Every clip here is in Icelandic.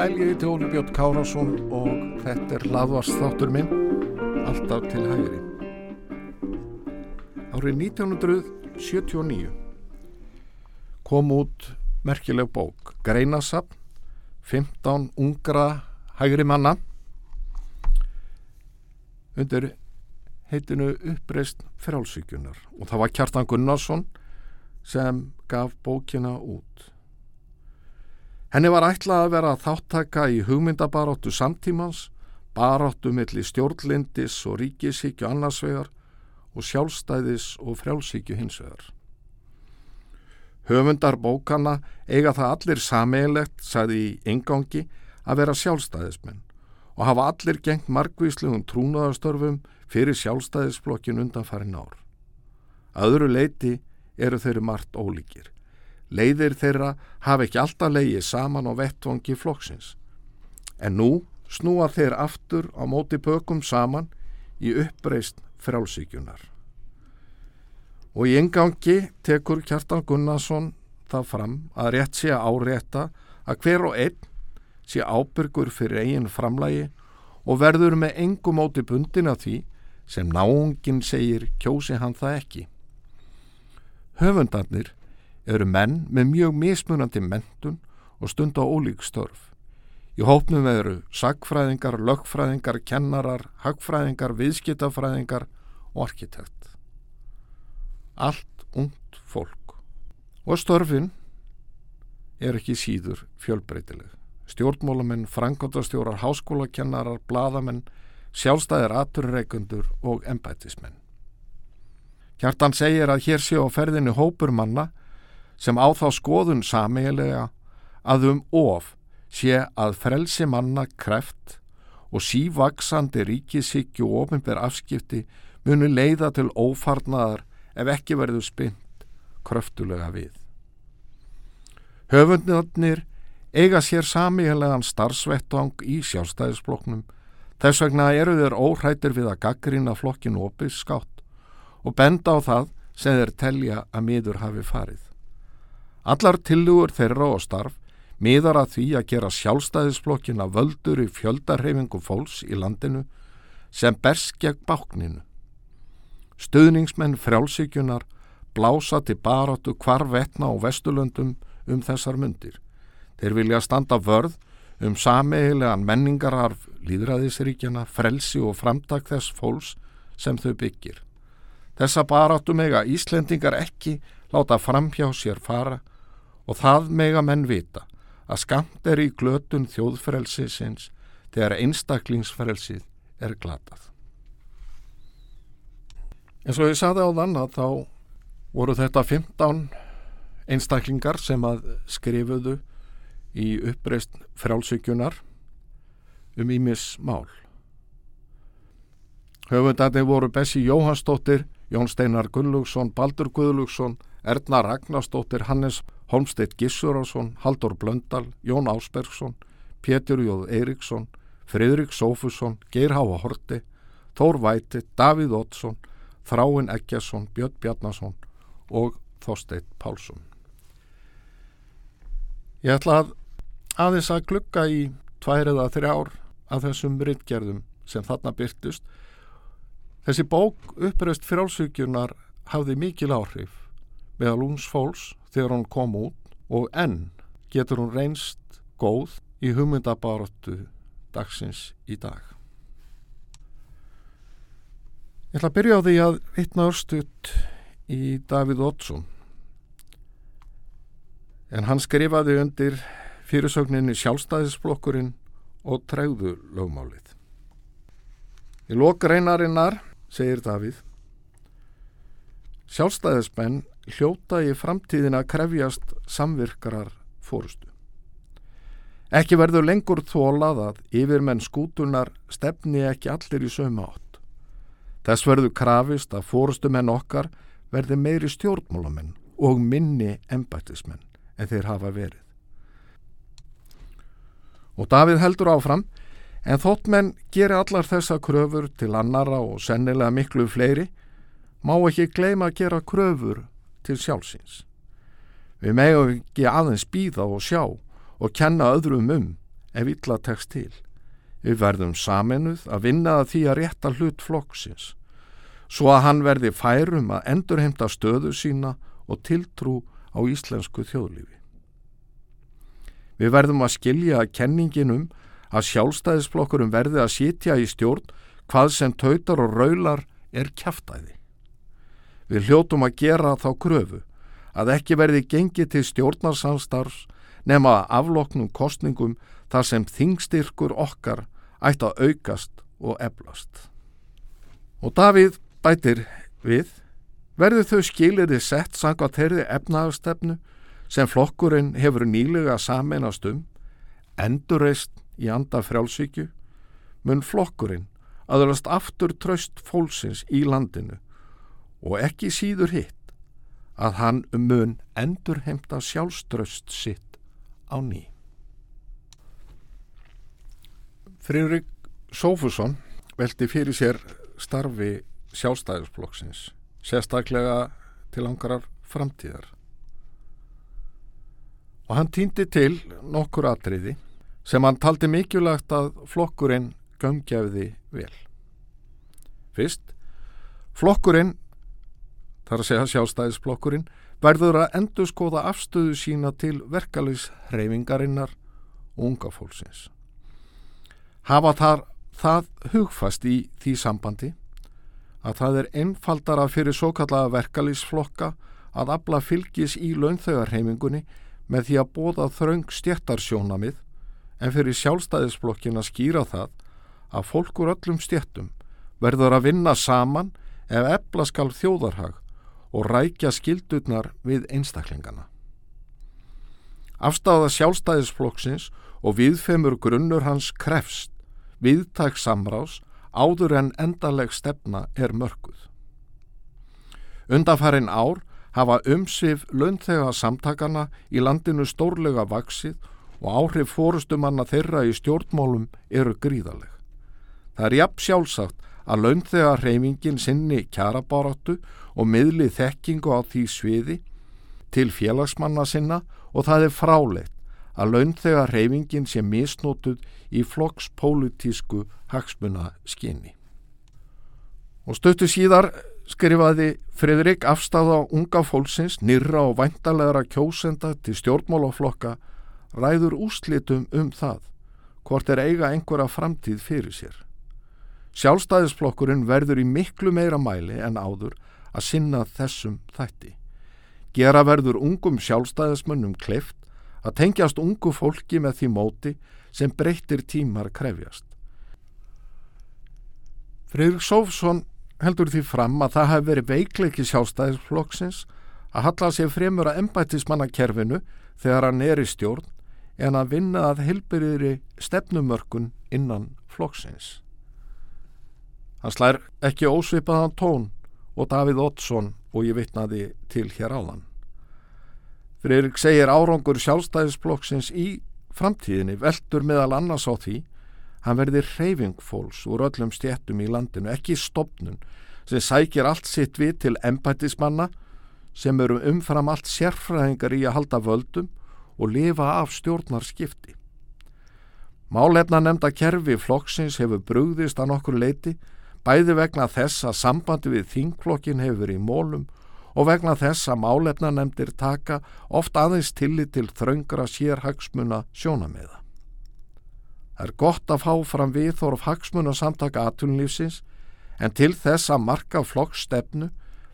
Komið sæl, ég heiti Óli Björn Kárásson og þetta er hlaðvarsþáttur minn, alltaf til hægri. Árið 1979 kom út merkileg bók, Greinasapn, 15 ungra hægri manna, undir heitinu uppreist frálsíkunar og það var Kjartan Gunnarsson sem gaf bókina út. Henni var ætlað að vera þáttaka í hugmyndabaróttu samtímans, baróttu milli stjórnlindis og ríkisíkju annarsvegar og sjálfstæðis og frjálsíkju hinsvegar. Höfundar bókana eiga það allir sameigilegt, sagði í engangi, að vera sjálfstæðismenn og hafa allir gengt margvíslegum trúnaðarstörfum fyrir sjálfstæðisflokkin undan farin ár. Öðru leiti eru þeirri margt ólíkir. Leiðir þeirra hafa ekki alltaf leiðið saman á vettvangi flokksins. En nú snúa þeir aftur á móti bökum saman í uppreist frálsíkjunar. Og í engangi tekur Kjartan Gunnarsson það fram að rétt sé að árétta að hver og einn sé ábyrgur fyrir eigin framlægi og verður með engum móti bundin að því sem náungin segir kjósi hann það ekki. Höfundarnir eru menn með mjög mismunandi mentun og stund á ólík störf. Í hópnum eru sagfræðingar, lögfræðingar, kennarar, hagfræðingar, viðskiptafræðingar og arkitekt. Allt ungt fólk. Og störfin er ekki síður fjölbreytileg. Stjórnmólamenn, frangotastjórar, háskólakennarar, bladamenn, sjálfstæðir aturreikundur og embætismenn. Hjartan segir að hér sé á ferðinu hópur manna sem á þá skoðun sameigilega að um of sé að frelsi manna kreft og sívaksandi ríkisíkju og ofinber afskipti muni leiða til ófarnaðar ef ekki verður spynt kröftulega við. Höfundnirnir eiga sér samíhelegan starfsvettvang í sjálfstæðisflokknum þess vegna eru þeir óhrættir við að gaggrina flokkin opið skátt og benda á það sem þeir telja að miður hafi farið. Allar tillugur þeirra og starf miðar að því að gera sjálfstæðisflokkina völdur í fjöldarhefingu fólks í landinu sem berst gegn bákninu. Stöðningsmenn frjálsíkjunar blása til baróttu hvar vetna á Vesturlöndum um þessar myndir. Þeir vilja standa vörð um sameigilegan menningararf líðræðisríkjana, frelsi og framtak þess fólks sem þau byggir. Þessa baróttu mega Íslendingar ekki láta framhjá sér fara og það mega menn vita að skamt er í glötun þjóðfrelsisins þegar einstaklingsfrelsið er glatað. En svo ég saði á þann að þá voru þetta 15 einstaklingar sem að skrifuðu í uppreist frálsíkjunar um ímis mál. Höfundarnir voru Bessi Jóhannsdóttir, Jón Steinar Gunnlaugsson, Baldur Guðlaugsson, Erna Ragnarsdóttir, Hannes Holmsteitt Gissurásson, Haldur Blöndal, Jón Ásbergsson, Pétur Jóð Eiríksson, Fridrik Sófusson, Geir Háa Horti, Þór Væti, Davíð Ótsson, Þráin Eggjarsson, Björn Bjarnason og Þorsteit Pálsson. Ég ætla að aðeins að glukka í tvær eða þrjár af þessum ryttgerðum sem þarna byrtust. Þessi bók uppreist frálsvíkjunar hafði mikil áhrif meðal úns fólks þegar hún kom út og enn getur hún reynst góð í hugmyndabaróttu dagsins í dag. Ég ætla að byrja á því að vittna örstuðt í Davíð Oddsson en hann skrifaði undir fyrirsögninni sjálfstæðisblokkurinn og træðu lögmálið. Í lokreinarinnar, segir Davíð, sjálfstæðismenn hljóta í framtíðin að krefjast samvirkarar fórustu. Ekki verður lengur þólað að yfirmenn skútunar stefni ekki allir í sömu átt. Þess verður krafist að fórustumenn okkar verði meiri stjórnmálamenn og minni embættismenn en þeir hafa verið. Og Davíð heldur áfram, en þótt menn gerir allar þessa kröfur til annara og sennilega miklu fleiri, má ekki gleima að gera kröfur til sjálfsins. Við megum ekki aðeins býða og sjá og kenna öðrum um ef illa tekst til. Við verðum saminuð að vinna að því að rétta hlut flokksins, svo að hann verði færum að endurheimta stöðu sína og tiltrú á íslensku þjóðlífi. Við verðum að skilja að kenninginum að sjálfstæðisflokkurum verði að sitja í stjórn hvað sem tautar og raular er kæftæði. Við hljótum að gera þá kröfu að ekki verði gengið til stjórnarsamstarfs nema afloknum kostningum þar sem þingstyrkur okkar ætti að aukast og eflast. Og Davíð bætir við, verður þau skiliði sett sanga þeirri efnaðarstefnu sem flokkurinn hefur nýlega saminast um, endurreist í anda frjálsíkju, mun flokkurinn aðalast aftur tröst fólksins í landinu og ekki síður hitt að hann mun endurheimta sjálfströst sitt á ný. Friðrik Sófusson veldi fyrir sér starfi sjálfstæðisflokksins, sérstaklega til angarar framtíðar. Og hann týndi til nokkur atriði sem hann taldi mikilvægt að flokkurinn gömgjafiði vel. Fyrst, flokkurinn, þar að segja sjálfstæðisflokkurinn, verður að endur skoða afstöðu sína til verkalýs hreyfingarinnar unga fólksins. Hafa þar það hugfast í því sambandi að það er einfaldara fyrir svo kallaða verkalýsflokka að abla fylgis í launþögarheimingunni með því að bóða þraung stjættarsjónamið en fyrir sjálfstæðisblokkin að skýra það að fólk úr öllum stjættum verður að vinna saman ef ebla skal þjóðarhag og rækja skildurnar við einstaklingana. Afstáða sjálfstæðisflokksins og viðfemur grunnur hans krefst, viðtak samrás, áður en endaleg stefna er mörguð. Undanfærin ár hafa umsif launþega samtakana í landinu stórlega vaksið og áhrif fórustumanna þeirra í stjórnmálum eru gríðaleg. Það er jafn sjálfsagt að launþega reymingin sinni kjarabáratu og miðli þekkingu á því sviði til félagsmanna sinna og það er frálegt að launþega reymingin sé misnótuð í flokkspólitísku hagsmuna skinni. Og stöttu síðar skrifaði Fredrik afstáða unga fólksins, nýra og væntalega kjósenda til stjórnmálaflokka ræður úslitum um það hvort er eiga einhverja framtíð fyrir sér. Sjálfstæðisflokkurinn verður í miklu meira mæli en áður að sinna þessum þætti. Gera verður ungum sjálfstæðismönnum kleift að tengjast ungu fólki með því móti sem breyttir tímar krefjast. Friðrik Sófsson heldur því fram að það hafi verið veikleiki sjálfstæðisflokksins að halla sér fremur að embætismannakerfinu þegar hann er í stjórn en að vinna að helbyrðri stefnumörkun innan flokksins. Hann slær ekki ósvipaðan tón og Davíð Ottsson og ég vitnaði til hér áðan. Friðrik segir árangur sjálfstæðisflokksins í framtíðinni veldur meðal annars á því hann verði reyfingfóls úr öllum stjættum í landinu, ekki stopnun sem sækir allt sitt við til embætismanna sem eru umfram allt sérfræðingar í að halda völdum og lifa af stjórnarskipti. Málefna nefnda kerfi flokksins hefur brugðist að nokkur leiti, bæði vegna þess að sambandi við þingflokkin hefur í mólum og vegna þess að málefna nefndir taka oft aðeins tillit til þraungra sérhagsmuna sjónameða. Það er gott að fá fram viðþorf hagsmuna samtaka atunlífsins en til þess að marka flokkstefnu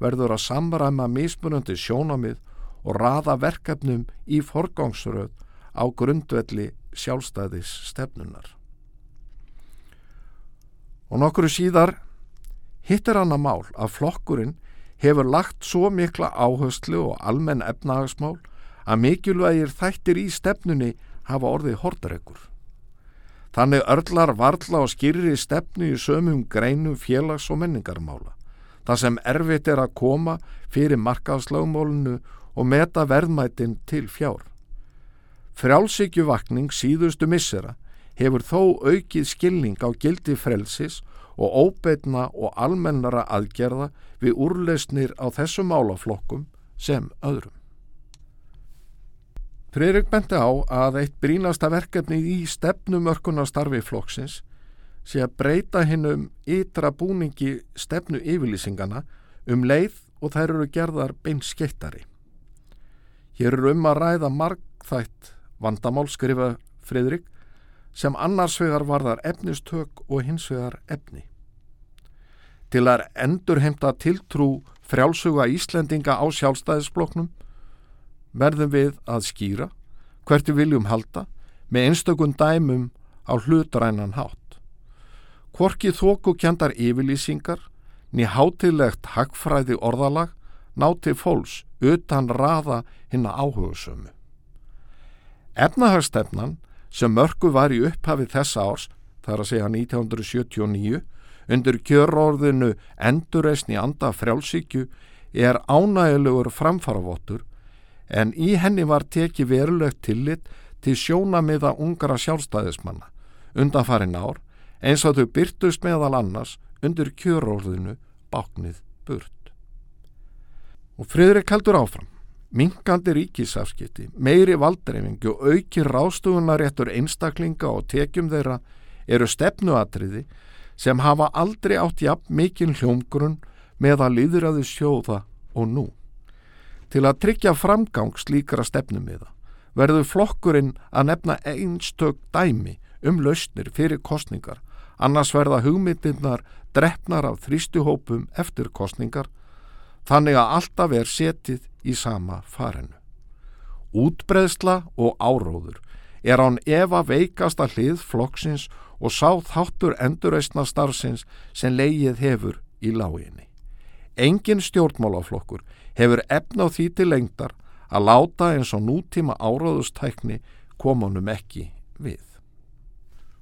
verður að samræma mismunandi sjónamið og raða verkefnum í forgangsröð á grundvelli sjálfstæðis stefnunar. Og nokkru síðar hittir hann að mál að flokkurinn hefur lagt svo mikla áherslu og almenn efnahagsmál að mikilvægir þættir í stefnunni hafa orðið hortaregur. Þannig örlar varla og skýrir í stefnu í sömum greinum félags- og menningarmála. Það sem erfitt er að koma fyrir markaðslagmólinu og meta verðmætin til fjár. Frjálsíkjuvakning síðustu missera hefur þó aukið skilning á gildi frelsis og óbeitna og almennara aðgerða við úrleysnir á þessum málaflokkum sem öðrum. Friðrik benti á að eitt brínasta verkefni í stefnumörkunastarfi flokksins sé að breyta hinn um ytra búningi stefnu yfirlýsingana um leið og þær eru gerðar beinskeittari. Hér eru um að ræða margþætt vandamál skrifa Friðrik sem annars vegar varðar efnistök og hins vegar efni. Til að endurheimta tiltrú frjálsuga Íslendinga á sjálfstæðisbloknum verðum við að skýra hvert við viljum halda með einstökun dæmum á hlutrænan hátt. Hvorki þóku kjandar yfirlýsingar ný hátilegt hagfræði orðalag náti fólks utan raða hinn að áhugasömu. Efnahagstefnan sem mörgu var í upphafi þessa árs, þar að segja 1979, undir kjörorðinu endurreysni anda frjálsíkju er ánægilegur framfaravotur en í henni var teki verulegt tillit til sjónamiða ungra sjálfstæðismanna undanfarin ár eins og þau byrtust meðal annars undir kjörorðinu báknið burt. Og friðrik heldur áfram. Minkandi ríkisafskipti, meiri valdreifingu og auki rástugunaréttur einstaklinga og tekjum þeirra eru stefnuatriði sem hafa aldrei átt jafn mikinn hljómgrunn með að líðraði sjóða og nú. Til að tryggja framgang slíkra stefnum við það verður flokkurinn að nefna einstök dæmi um lausnir fyrir kostningar, annars verða hugmyndirnar drefnar af þrýstuhópum eftir kostningar, þannig að alltaf er setið í sama farinu. Útbreðsla og áróður er án efa veikasta hlið flokksins og sá þáttur endurreysna starfsins sem leigið hefur í láginni. Engin stjórnmálaflokkur hefur efna á því til lengdar að láta eins og nútíma áráðustækni komunum ekki við.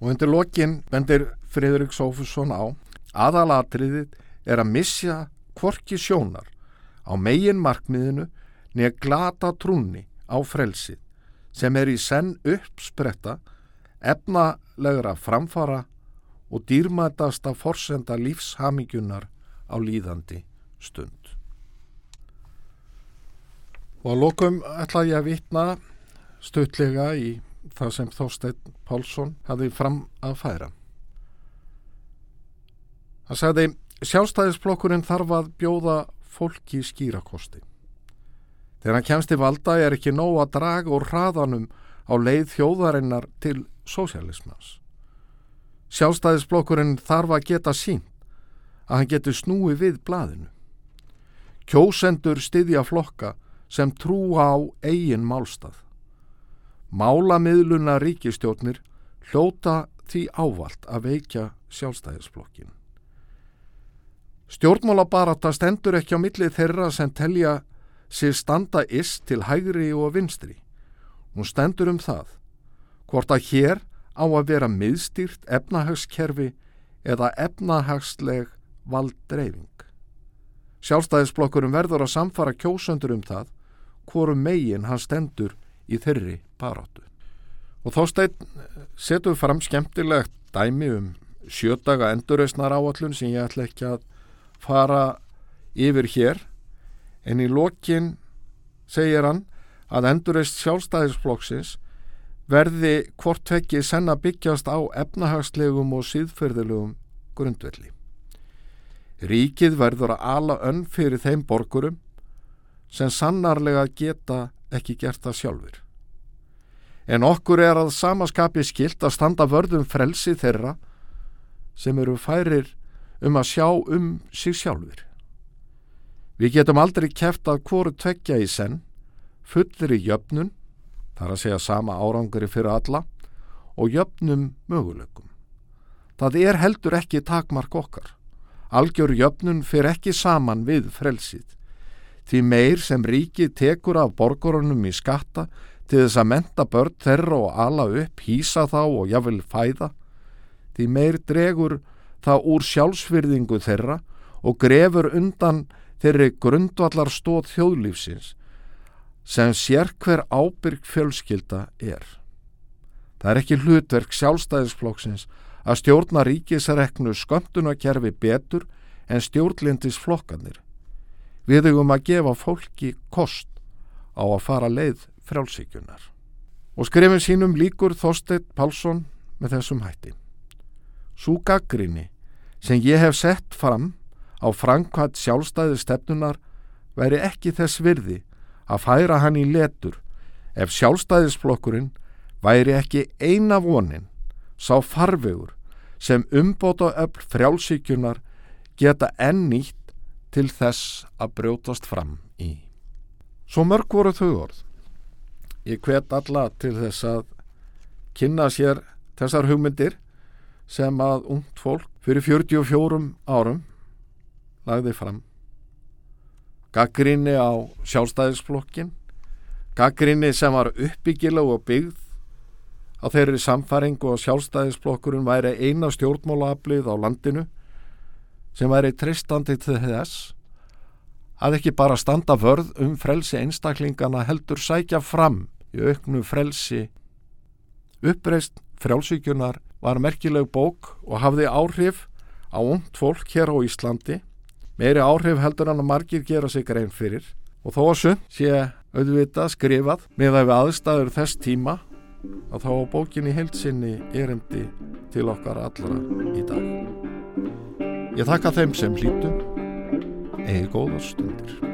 Og undir lokin bendir Fridrik Sófusson á aðalatriðið er að missja kvorki sjónar á megin markmiðinu nýja glata trúni á frelsið sem er í senn uppspretta efnalegra framfara og dýrmætasta forsenda lífshamingjunar á líðandi stund. Og að lokum ætla ég að vitna stutlega í það sem Þorstein Pálsson hafði fram að færa. Það sagði, sjálfstæðisblokkurinn þarf að bjóða fólki skýrakosti. Þegar hann kemst í valda er ekki nóg að draga úr hraðanum á leið þjóðarinnar til sósialismans. Sjálfstæðisblokkurinn þarf að geta sín að hann getur snúi við blaðinu. Kjósendur styðja flokka sem trúa á eigin málstað. Málamiðluna ríkistjórnir hljóta því ávalt að veikja sjálfstæðisblokkin. Stjórnmálabarata stendur ekki á millið þeirra sem telja sér standa ist til hægri og vinstri. Hún stendur um það, hvort að hér á að vera miðstýrt efnahagskerfi eða efnahagsleg valddreifing. Sjálfstæðisblokkurum verður að samfara kjósöndur um það hvorum megin hann stendur í þeirri baráttu. Og þá við fram skemmtilegt dæmi um sjötaga endurreysnar áallun sem ég ætla ekki að fara yfir hér en í lokin segir hann að endurreist sjálfstæðisflokksins verði hvort vekki senna byggjast á efnahagslegum og síðferðilegum grundvelli. Ríkið verður að ala önn fyrir þeim borgurum sem sannarlega geta ekki gert það sjálfur. En okkur er að samaskapi skilt að standa vörðum frelsi þeirra sem eru færir um að sjá um sig sjálfur. Við getum aldrei kæft að hvoru tvekja í senn, fullir í jöfnun, þar að segja sama árangri fyrir alla, og jöfnum möguleikum. Það er heldur ekki takmark okkar. Algjör jöfnun fyrir ekki saman við frelsið því meir sem ríkið tekur af borgurunum í skatta til þess að menta börn þeirra og ala upp, hýsa þá og jáfnvel fæða, því meir dregur það úr sjálfsfyrðingu þeirra og grefur undan þeirri grundvallar stóð þjóðlífsins sem sér hver ábyrg fjölskylda er. Það er ekki hlutverk sjálfstæðisflokksins að stjórna ríkisreknu skömmtunakerfi betur en stjórnlindis flokkanir. Við höfum að gefa fólki kost á að fara leið frjálsíkunar. Og skrifin sínum líkur Þorstein Pálsson með þessum hætti. Sú gaggrinni sem ég hef sett fram á framkvæmt sjálfstæði stefnunar væri ekki þess virði að færa hann í letur ef sjálfstæðisflokkurinn væri ekki eina vonin sá farvegur sem umbóta öll frjálsíkjunar geta enn nýtt til þess að brjótast fram í. Svo mörg voru þau orð. Ég hvet alla til þess að kynna sér þessar hugmyndir sem að ungt fólk fyrir 44 árum lagði fram gaggrinni á sjálfstæðisflokkin gaggrinni sem var uppbyggileg og byggð á þeirri samfæringu og sjálfstæðisflokkurinn væri eina stjórnmálaaflið á landinu sem væri tristandi til þess að ekki bara standa vörð um frelsi einstaklingana heldur sækja fram í auknu frelsi uppreist frjálsíkjunar var merkileg bók og hafði áhrif á ungt fólk hér á Íslandi meiri áhrif heldur hann að margir gera sig grein fyrir og þó að sund sé auðvitað skrifað með að við aðstæður þess tíma að þá bókinni heilsinni erindi til okkar allra í dag. Ég þakka þeim sem hlítum eða góðar stundir.